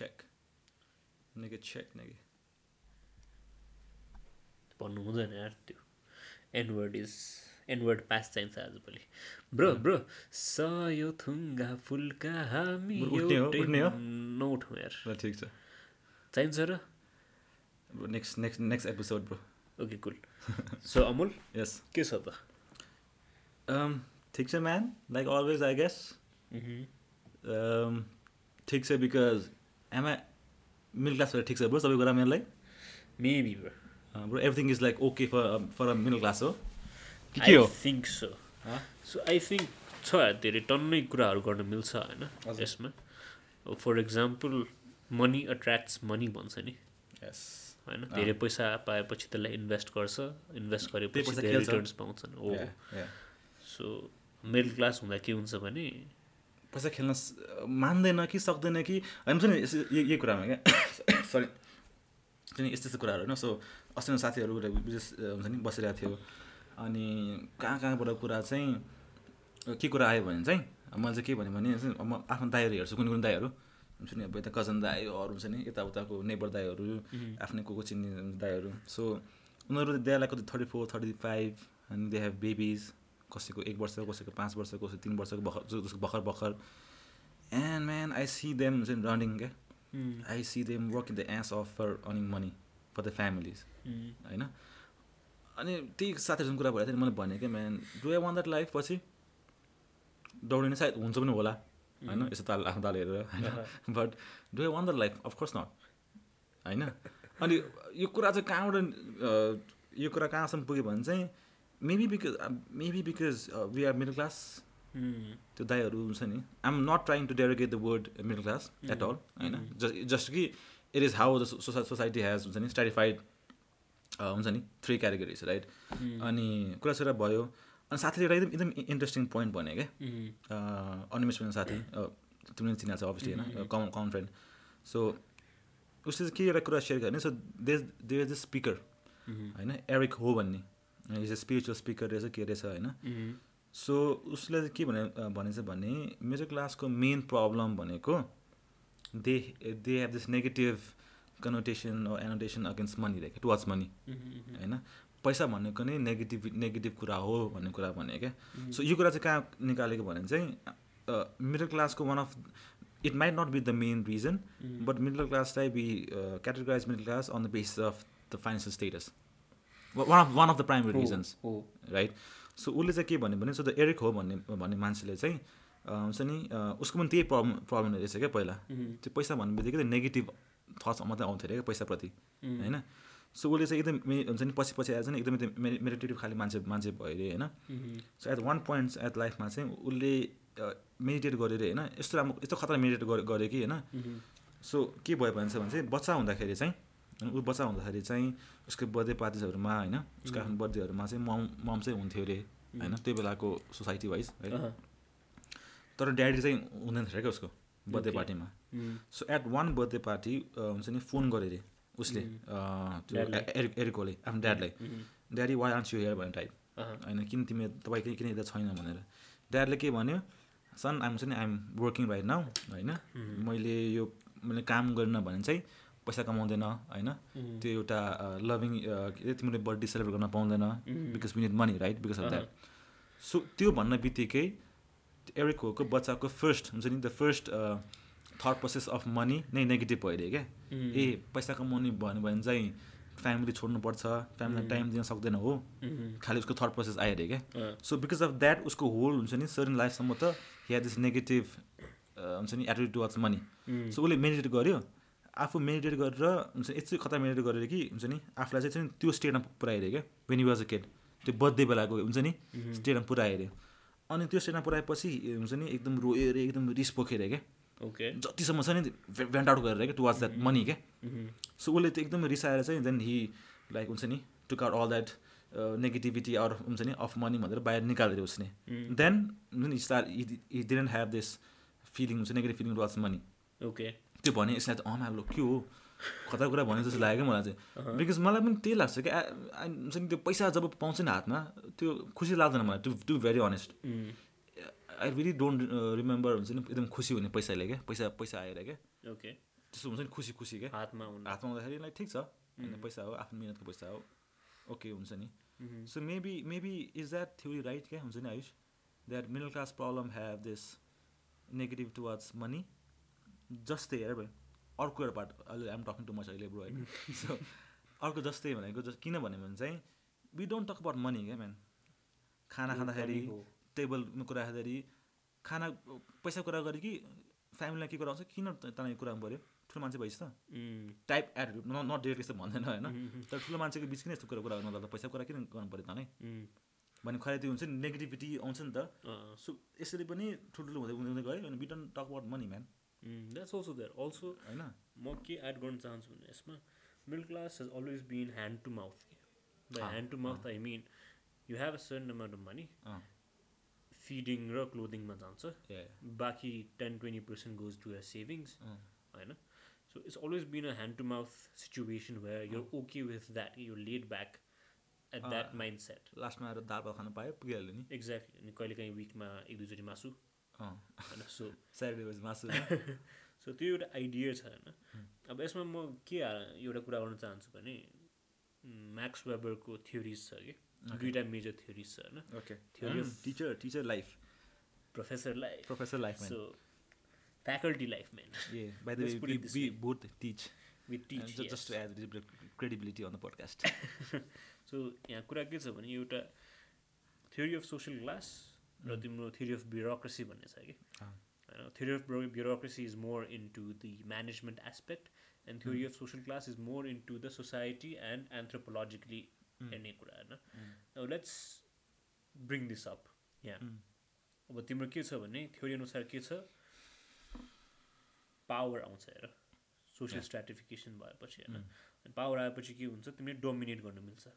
check. Nigga check, nigga. भन्नु हुँदैन यार त्यो एनवर्ड इज एनवर्ड पास चाहिन्छ आजभोलि ब्रो ब्रो स यो थुङ्गा फुलका हामी? नउठौँ यार ठिक छ चाहिन्छ र next next next episode bro okay cool so Amul यस के छ त ठिक छ man like always I guess ठिक छ बिकज एमा मिडल क्लासबाट ठिक छ ब्रो सबै कुरा मेरोलाई maybe bro bro everything is like okay for for a middle class हो कि हो think so? So I think छ धेरै टन्नै कुराहरू गर्न मिल्छ होइन। यसमा for example money attracts money भन्छ नि यस होइन। धेरै पैसा पाएपछि त्यसलाई इन्भेस्ट गर्छ इन्भेस्ट गरेपछि। रिटर्न्स पाउँछन् हो. सो मिडल क्लास हुँदा के हुन्छ भने पैसा खेल्न मान्दैन कि सक्दैन कि होइन नि यही कुरामा क्या? सरी यस्तो यस्तो कुराहरू होइन? सो अस्ति साथीहरू विशेष हुन्छ नि बसिरहेको थियो। अनि कहाँ कहाँबाट कुरा चाहिँ के कुरा आयो भने चाहिँ मैले चाहिँ के भने चाहिँ म आफ्नो दाइहरू हेर्छु कुनै कुनै दाइहरू हुन्छ नि अब यता कजन दाइहरू हुन्छ नि यताउताको नेबर दाइहरू आफ्नै को को चिन्ने दाइहरू सो उनीहरू they like thirty four thirty five अनि दे हेभ बेबिज। कसैको एक वर्ष कसैको पाँच वर्ष कसैको तिन वर्षको भर्खर जसको भर्खर भर्खर। And man I see them हुन्छ नि रनिङ क्या? I see them work in the ass off for earning money for the families होइन? अनि त्यही साथीहरूसँग कुरा भइरहेको थियो नि मैले भने क्या man do I want that life पछि दौडिने सायद हुन्छ पनि होला होइन? यसो ताल आफ्नो ताल हेरेर होइन? But do I want that life of course not होइन? अनि यो कुरा चाहिँ कहाँबाट यो कुरा कहाँसम्म पुग्यो भने चाहिँ maybe because maybe because we are middle class त्यो दाइहरू हुन्छ नि I am not trying to derogate the word middle class at all होइन जस्ट कि it is how the society has हुन्छ नि स्ट्राटिफाइड हुन्छ नि थ्री क्याटेगोरिज राइट अनि कुरा सुरा भयो अनि साथीले एउटा एकदम एकदम इन्ट्रेस्टिङ पोइन्ट भने क्या अनिमेष मेरो साथी तिमीले चिनेको छ अभियसली होइन कमन कमन फ्रेन्ड सो उसले चाहिँ के एउटा कुरा सेयर गर्ने so they they is the speaker होइन एरिक हो भन्ने इज अ स्पिरिचुअल स्पिकर रहेछ के रहेछ होइन? सो उसले चाहिँ के भने भनेछ भने मेरो क्लासको मेन प्रब्लम भनेको they they have this negative connotation annotation against money रहेको टुवर्ड्स मनी होइन? पैसा भनेको नै नेगेटिभ नेगेटिभ कुरा हो भन्ने कुरा भने क्या? सो यो कुरा चाहिँ कहाँ निकालेको भने चाहिँ मिडल क्लासको one of it might not be the main reason but middle क्लासलाई be categorise middle class on the basis of the financial status one of one of the primary reasons right so उसले चाहिँ के भन्यो भने so the Eric हो भन्ने भन्ने मान्छेले चाहिँ हुन्छ नि उसको पनि त्यही प्रब्लम प्रब्लम रहेछ क्या पहिला। त्यो पैसा भन्ने बित्तिकै नेगेटिभ थट्स मात्रै आउँथ्यो अरे क्या पैसाप्रति होइन? सो उसले चाहिँ एकदम मे- हुन्छ नि पछि पछि आएर चाहिँ एकदमै त्यो मेडिटेटिभ खाले मान्छे मान्छे भयो अरे होइन? So at one point at लाइफमा चाहिँ उसले मेडिटेट गरेर होइन? यस्तो राम्रो यस्तो खतरा मेडिटेट गरे कि होइन? सो के भयो भने चाहिँ बच्चा हुँदाखेरि चाहिँ अनि ऊ बच्चा हुँदाखेरि चाहिँ उसको बर्थडे पार्टिजहरूमा होइन? उसको आफ्नो बर्थडेहरूमा चाहिँ मम मम चाहिँ हुन्थ्यो अरे होइन? त्यो बेलाको सोसाइटी वाइज है तर ड्याडी चाहिँ हुँदैन थियो क्या उसको बर्थडे. पार्टीमा so at one birthday party हुन्छ नि फोन गरे अरे उसले त्यो एरिक एरिकोले आफ्नो ड्याडलाई ड्याडी वाइ आन्स यु हेयर भन्ने टाइप। होइन किन तिमी तपाईँ किन किन यता छैन? भनेर। ड्याडले के भन्यो सन आइम चाहिँ आइएम वर्किङ राइट नाउ होइन? मैले यो मैले काम गरिनँ भने चाहिँ पैसा कमाउँदैन होइन? त्यो एउटा लभिङ तिमीले बर्थडे सेलिब्रेट गर्न पाउँदैन because we need money right because of that so त्यो भन्न बित्तिकै एरिक होको बच्चाको फर्स्ट हुन्छ नि the first thought process of money नै नेगेटिभ भइरह्यो क्या। ए पैसा कमाउने भन्यो भने चाहिँ फ्यामिली छोड्नुपर्छ फ्यामिलीलाई टाइम दिन सक्दैन हो। खालि उसको थट प्रोसेस आइरह्यो क्या। सो बिकज अफ द्याट उसको होल हुन्छ नि सर्टन लाइफसम्म त हि दिस नेगेटिभ हुन्छ नि एटिट्युड टुवर्ड्स मनी सो उसले मेडिटेट गर्यो। आफू मेडिटेट गरेर हुन्छ नि यस्तो खतरा मेडिटेट गरेर कि हुन्छ नि आफूलाई चाहिँ त्यो स्टेटमा पुऱ्याइरह्यो क्या वेन वाज अ केट त्यो बर्थडे बेलाको हुन्छ नि स्टेटमा पुऱ्याइरह्यो अनि त्यो स्टेटमा पुऱ्याएपछि हुन्छ नि एकदम रोयो अरे एकदम रिस पोखेर क्या ओके जतिसम्म छ नि भेन्ट आउट गरेर क्या टुवर्ड्स द्याट मनी क्या। सो उसले त्यो एकदम रिसाएर चाहिँ देन हि लाइक हुन्छ नि took out all that negativity or हुन्छ नि अफ मनी भनेर बाहिर निकालेर उसले। देन हुन्छ नि star he didn't have this feeling हुन्छ negative feeling towards money okay त्यो भने यसलाई त अँ अब के हो? खतरा कुरा भने जस्तो लाग्यो क्या मलाई चाहिँ। बिकज मलाई पनि त्यही लाग्छ आ- हुन्छ नि त्यो पैसा जब पाउँछ नि हातमा त्यो खुसी लाग्दैन मलाई। To to very honest I really don't remember हुन्छ नि एकदम खुसी हुने पैसाले क्या। पैसा पैसा आएर क्या। ओके त्यस्तो हुन्छ नि खुसी खुसी क्या। हातमा हातमा आउँदाखेरि लाइक ठिक छ। होइन पैसा हो आफ्नो मिहिनेतको पैसा हो। ओके हुन्छ नि. So maybe maybe is that theory right क्या? हुन्छ नि Ayush? That middle class problem have this negative towards money जस्तै हेर भयो अर्को एउटा पार्ट अहिले आइम टकिङ टु मच अहिले ब्रो होइन सो अर्को जस्तै भनेको जस किन भन्यो भने चाहिँ we don't talk about money क्या म्यान खाना खाँदाखेरि। टेबलमा कुरा खाँदाखेरि खाना पैसा कुरा गऱ्यो कि फ्यामिलीलाई के कुरा आउँछ किन तँलाई कुरा पऱ्यो ठुलो मान्छे भइस् त. टाइप एड नट डेट यस्तो भन्दैन होइन? तर ठुलो मान्छेको बिच किन यस्तो कुरा कुरा गर्नु पैसा कुरा किन गर्नु पऱ्यो तँलाई. भने खै त्यो हुन्छ नि नेगेटिभिटी आउँछ नि त। सो यसरी पनि ठुल्ठुलो हुँदै हुँदै गयो अनि don't talk about money man That's also there. Also, होइन? म के एड गर्न चाहन्छु भने यसमा middle class has always been hand to mouth by hand to mouth I mean you have a certain amount of money feeding र क्लोदिङमा जान्छ. बाँकी ten twenty percent goes to your savings होइन? So it's always been a hand to mouth situation where you're okay with that you led back at that. Mindset लास्टमा आएर दाल खानु पायो पुगिहाल्यो नि। एक्ज्याक्टली अनि कहिले काहीँ विकमा एक दुईचोटि मासु। होइन सो स्याटरडे मासु सो त्यो एउटा आइडिया छ होइन अब यसमा म के एउटा कुरा गर्न चाहन्छु भने म्याक्स वेबरको थ्योरिज छ कि? दुईवटा मेजर थ्योरिज छ होइन okay Theory of- teacher teacher life प्रोफेसरलाई professor life so faculty life man by the way. Both teach with teach just to add credibility on the podcast so यहाँ कुरा के छ भने एउटा थ्योरी अफ सोसियल क्लास र तिम्रो theory of bureaucracy भन्ने छ कि होइन theory of bureaucracy is more into the management aspect and theory of social class is more into the society and anthropologically हेर्ने कुरा होइन लेट्स ब्रिङ दिस अप यहाँ अब तिम्रो के छ भने थ्योरी अनुसार के छ? पावर आउँछ हेर। सोसियल स्ट्राटिफिकेसन भएपछि होइन पावर आएपछि के हुन्छ? तिमीले डोमिनेट गर्न मिल्छ।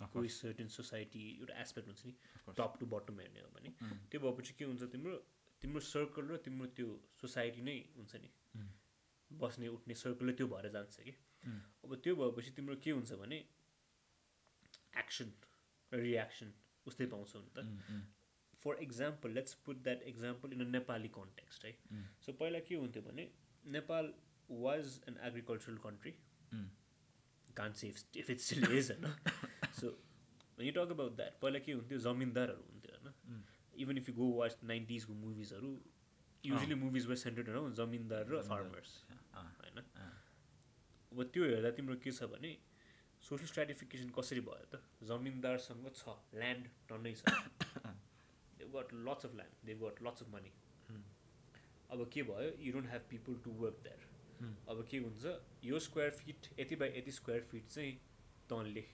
कोही सर्टेन सोसाइटी एउटा एस्पेक्ट हुन्छ नि टप टु बटम हेर्ने हो भने। त्यो भएपछि के हुन्छ तिम्रो तिम्रो सर्कल र तिम्रो त्यो सोसाइटी नै हुन्छ नि। बस्ने उठ्ने सर्कलै त्यो भएर जान्छ कि। अब त्यो भएपछि तिम्रो के हुन्छ भने एक्सन र रियाक्सन उस्तै पाउँछौ नि त। For example let's put that example in a Nepali context है सो पहिला के हुन्थ्यो भने Nepal was an agricultural country can't say if it still is होइन। So you talk about that पहिला के हुन्थ्यो जमिनदारहरू हुन्थ्यो होइन? Even if you go watch नाइन्टिजको मुभिजहरू usually movies were centered around zamindar र फार्मर्स होइन? अब त्यो हेर्दा तिम्रो के छ भने सोसियल स्ट्राटिफिकेसन कसरी भयो त? जमिनदारसँग छ ल्यान्ड टन्नै छ। They got lots of land they got lots of money अब के भयो? You don't have people to work there अब के हुन्छ? यो स्क्वायर फिट यति बाई यति स्क्वायर फिट चाहिँ तँले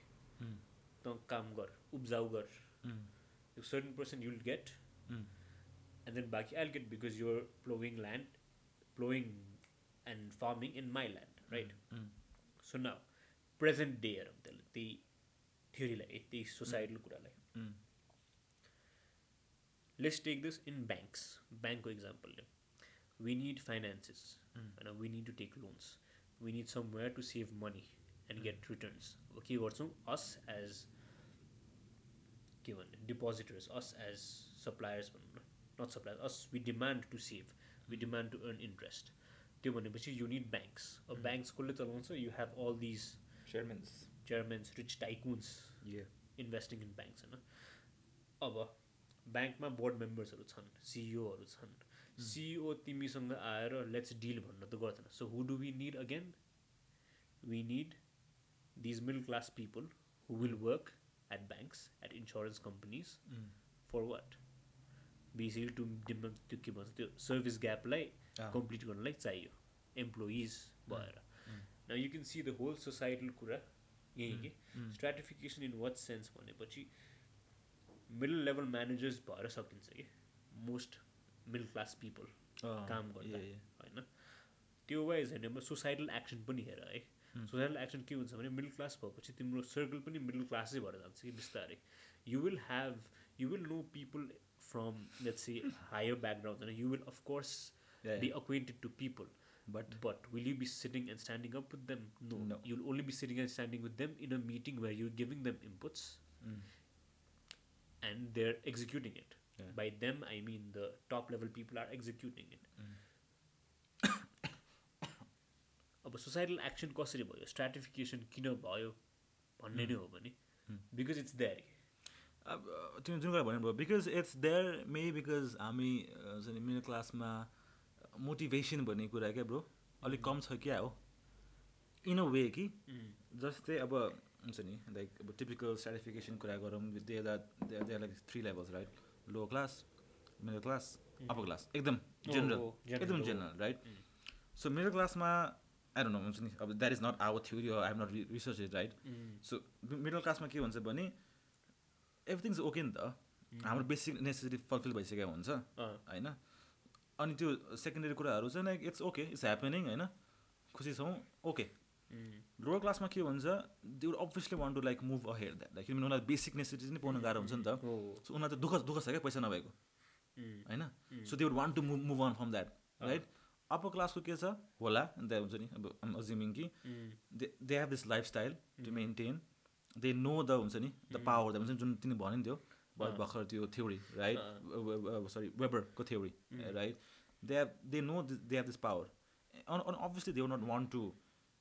तँ काम गर उब्जाउ गर यो certain person you'll get and then बाँकी I'll get because you're plowing land plowing and farming in my land right so now present day हेरौँ त्यसलाई त्यही थ्योरीलाई त्यही सोसाइटल कुरालाई let's take this in banks ब्याङ्कको इक्जाम्पलले वी निड फाइनेन्सेस होइन we need to take loans we need somewhere to save money and get returns अब के गर्छौँ अस एज के भन्ने डिपोजिटर्स अस एज सप्लायर्स भनौँ न not suppliers us we demand to save we demand to earn interest त्यो भनेपछि you need banks अब ब्याङ्क्स कसले चलाउँछ you have all these chairmen chairmen rich tycoons uh investing in banks होइन अब ब्याङ्कमा बोर्ड मेम्बर्सहरू छन् सिइओहरू छन् सिइओ तिमीसँग आएर लेट्स डिल भन्न त गर्दैन so who do we need again we need these middle class people who will work at banks at insurance companies for what basically to त्यो के भन्छ त्यो सर्भिस ग्यापलाई। कम्प्लिट गर्नलाई चाहियो एम्प्लोइज भएर न you can see the whole societal कुरा यही कि स्ट्राटिफिकेसन इन वाट सेन्स भनेपछि मिडल लेभल म्यानेजर्स भएर सकिन्छ कि मोस्ट मिडल क्लास पिपल काम गर्दा होइन? त्यो वाइज हेर्ने अब सोसाइटल एक्सन पनि हेर है सोसाइटल एक्सन के हुन्छ भने मिडल क्लास भएपछि तिम्रो सर्कल पनि मिडल क्लासै भएर जान्छ कि बिस्तारै you will have you will know people from let's see higher background होइन you will of course Yeah, be yeah. acquainted to people But but will you be sitting and standing up with them no. No. you'll only be sitting and standing with them in a meeting where you're giving them inputs and they're executing it Yeah. by them i mean the top level people are executing अब societal action कसरी भयो? Stratification किन भयो? भन्ने नै हो भने because it's there अब तिमीले जुन कुरा bro because it's there may because हामी मिडल क्लासमा मोटिभेसन भन्ने कुरा क्या ब्रो? अलिक कम छ क्या हो? इन अ वे कि? जस्तै अब हुन्छ नि लाइक अब टिपिकल स्ट्राटिफिकेसन कुरा गरौँ they they like three levels right low class middle class upper class एकदम जेनरल oh, general, एकदम oh. General right so middle क्लासमा आई डोन्ट नो हुन्छ नि अब that is not our theory I have not research it right so middle क्लासमा के हुन्छ भने एभ्रिथिङ इज ओके नि त। हाम्रो बेसिक नेसेसिटी फुलफिल भइसकेको हुन्छ होइन? अनि त्यो सेकेन्डरी कुराहरू चाहिँ like it's okay it's happening होइन? खुसी छौँ ओके लोवर क्लासमा के हुन्छ they would obviously want to like move ahead that like किनभने उनीहरूलाई बेसिक नेसेसिटी नै पाउनु गाह्रो हुन्छ नि त। सो उनीहरूलाई त दुःख दुःख छ क्या पैसा नभएको होइन? So they would want to move move on from that right upper क्लासको के छ? होला त्यहाँ हुन्छ नि अब आम अज्युमिङ कि they they have this lifestyle to maintain they know the हुन्छ नि द पावर द हुन्छ नि जुन तिमी भन्यो नि त्यो भर्खर त्यो theory right sorry वेबरको theory right they have they know they have this power अनि obviously they not want to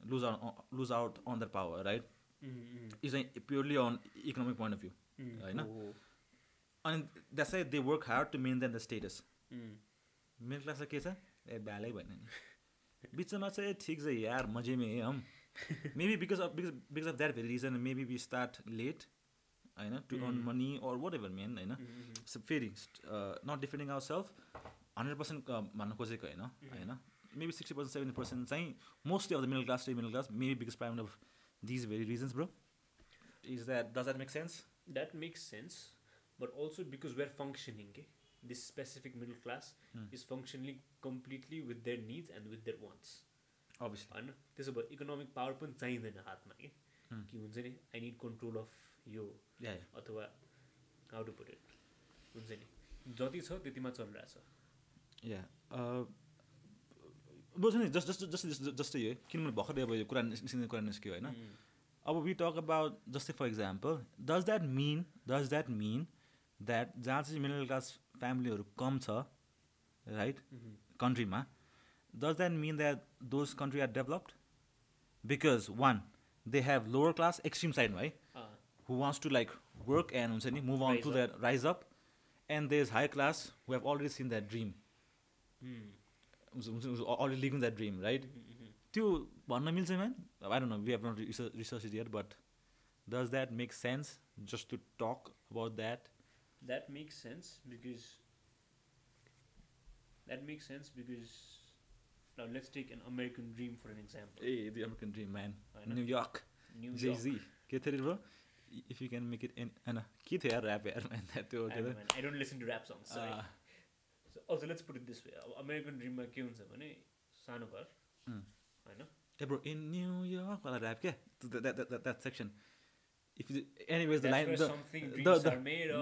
lose out lose out on the power right is चाहिँ purely on economic point of view होइन अनि that's they work hard to maintain the status middle क्लासलाई के छ? ए भ्यालै भएन नि। बिचमा चाहिँ ठिक छ यार मजे में है हम। Maybe because of because because of that very reason maybe be start late होइन to earn money or whatever man होइन। फेरि not defending our self hundred percent भन्न खोजेको होइन होइन। Maybe sixty percent seventy percent चाहिँ mostly of the middle class middle class maybe because prime of these very reasons bro is that does that make sense that makes sense but also because we're functioning के this specific middle class is functioning completely with their needs and with their wants obviously होइन त्यसो भए economic power पनि चाहिँदैन हातमा कि कि हुन्छ नि आई निड कन्ट्रोल अफ यो या अथवा हाउ टु पुट इट हुन्छ नि जति छ त्यतिमा चलिरहेछ या बुझ्छ नि जस्ट जस्ट जस्तै जस्तै हो किनभने भर्खरै अब यो कुरा निस्किने कुरा निस्क्यो होइन अब वी टक अबाउट जस्तै for example does that mean does that mean that जहाँ चाहिँ मिडल क्लास फ्यामिलीहरू कम छ right कन्ट्रीमा does that mean that those country are developed because one they have lower class extreme साइडमा है who wants to like work and हुन्छ नि move on to that rise up and they is high class who have already seen that dream already living that dream right त्यो भन्न मिल्छ man I don't know we have not research is yeah but does that make sense just to talk about that That makes sense because that makes sense because Now let's take an American dream for an example. A the American dream man होइन? New York New जे York. जी के थियो bro if you can make it an होइन के थियो यार rap यार man त्यो I, के don't, man, I don't listen to rap songs. Sorry. अरे So also let's put it this way. अब अमेरिकन ड्रिममा के हुन्छ भने सानो घर Hmm. होइन ए ब्रो इन न्युयोर्क वाला ऱ्याप क्या that section If anyways the line the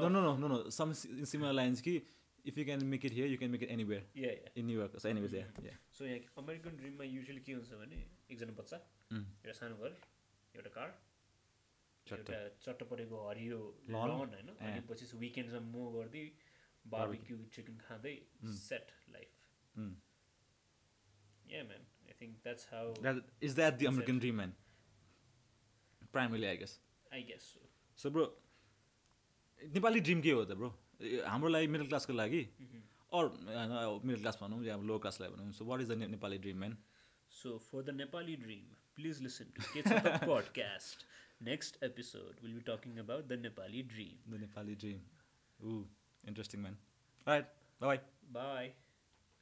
No, no, no, no, no. Some similar lines ki if you can make it here, you can make it anywhere Yeah, yeah. in New York. So anyways, yeah, yeah. So यहाँ American ड्रिममा usually के हुन्छ भने एकजना बच्चा Mm. एउटा सानो घर एउटा कार एउटा चट्ट परेको हरियो. लन होइन Eh. अनि पछि विकेन्डमा मो गर्दै बार्बिक्यू चिकन खाँदै Mm. Set life Mm. Yeah man I think that's how That is that the American dream, man? Primarily, I guess. I guess so so bro Nepali dream के हो त ब्रो हाम्रो लागि मिडल क्लासको लागि? Or होइन middle class भनौँ या lower क्लासलाई भनौँ। So what is the Nepali dream man so for the Nepali dream please listen to के podcast next episode will be talking about the Nepali dream the Nepali dream ऊ interesting man right bye bye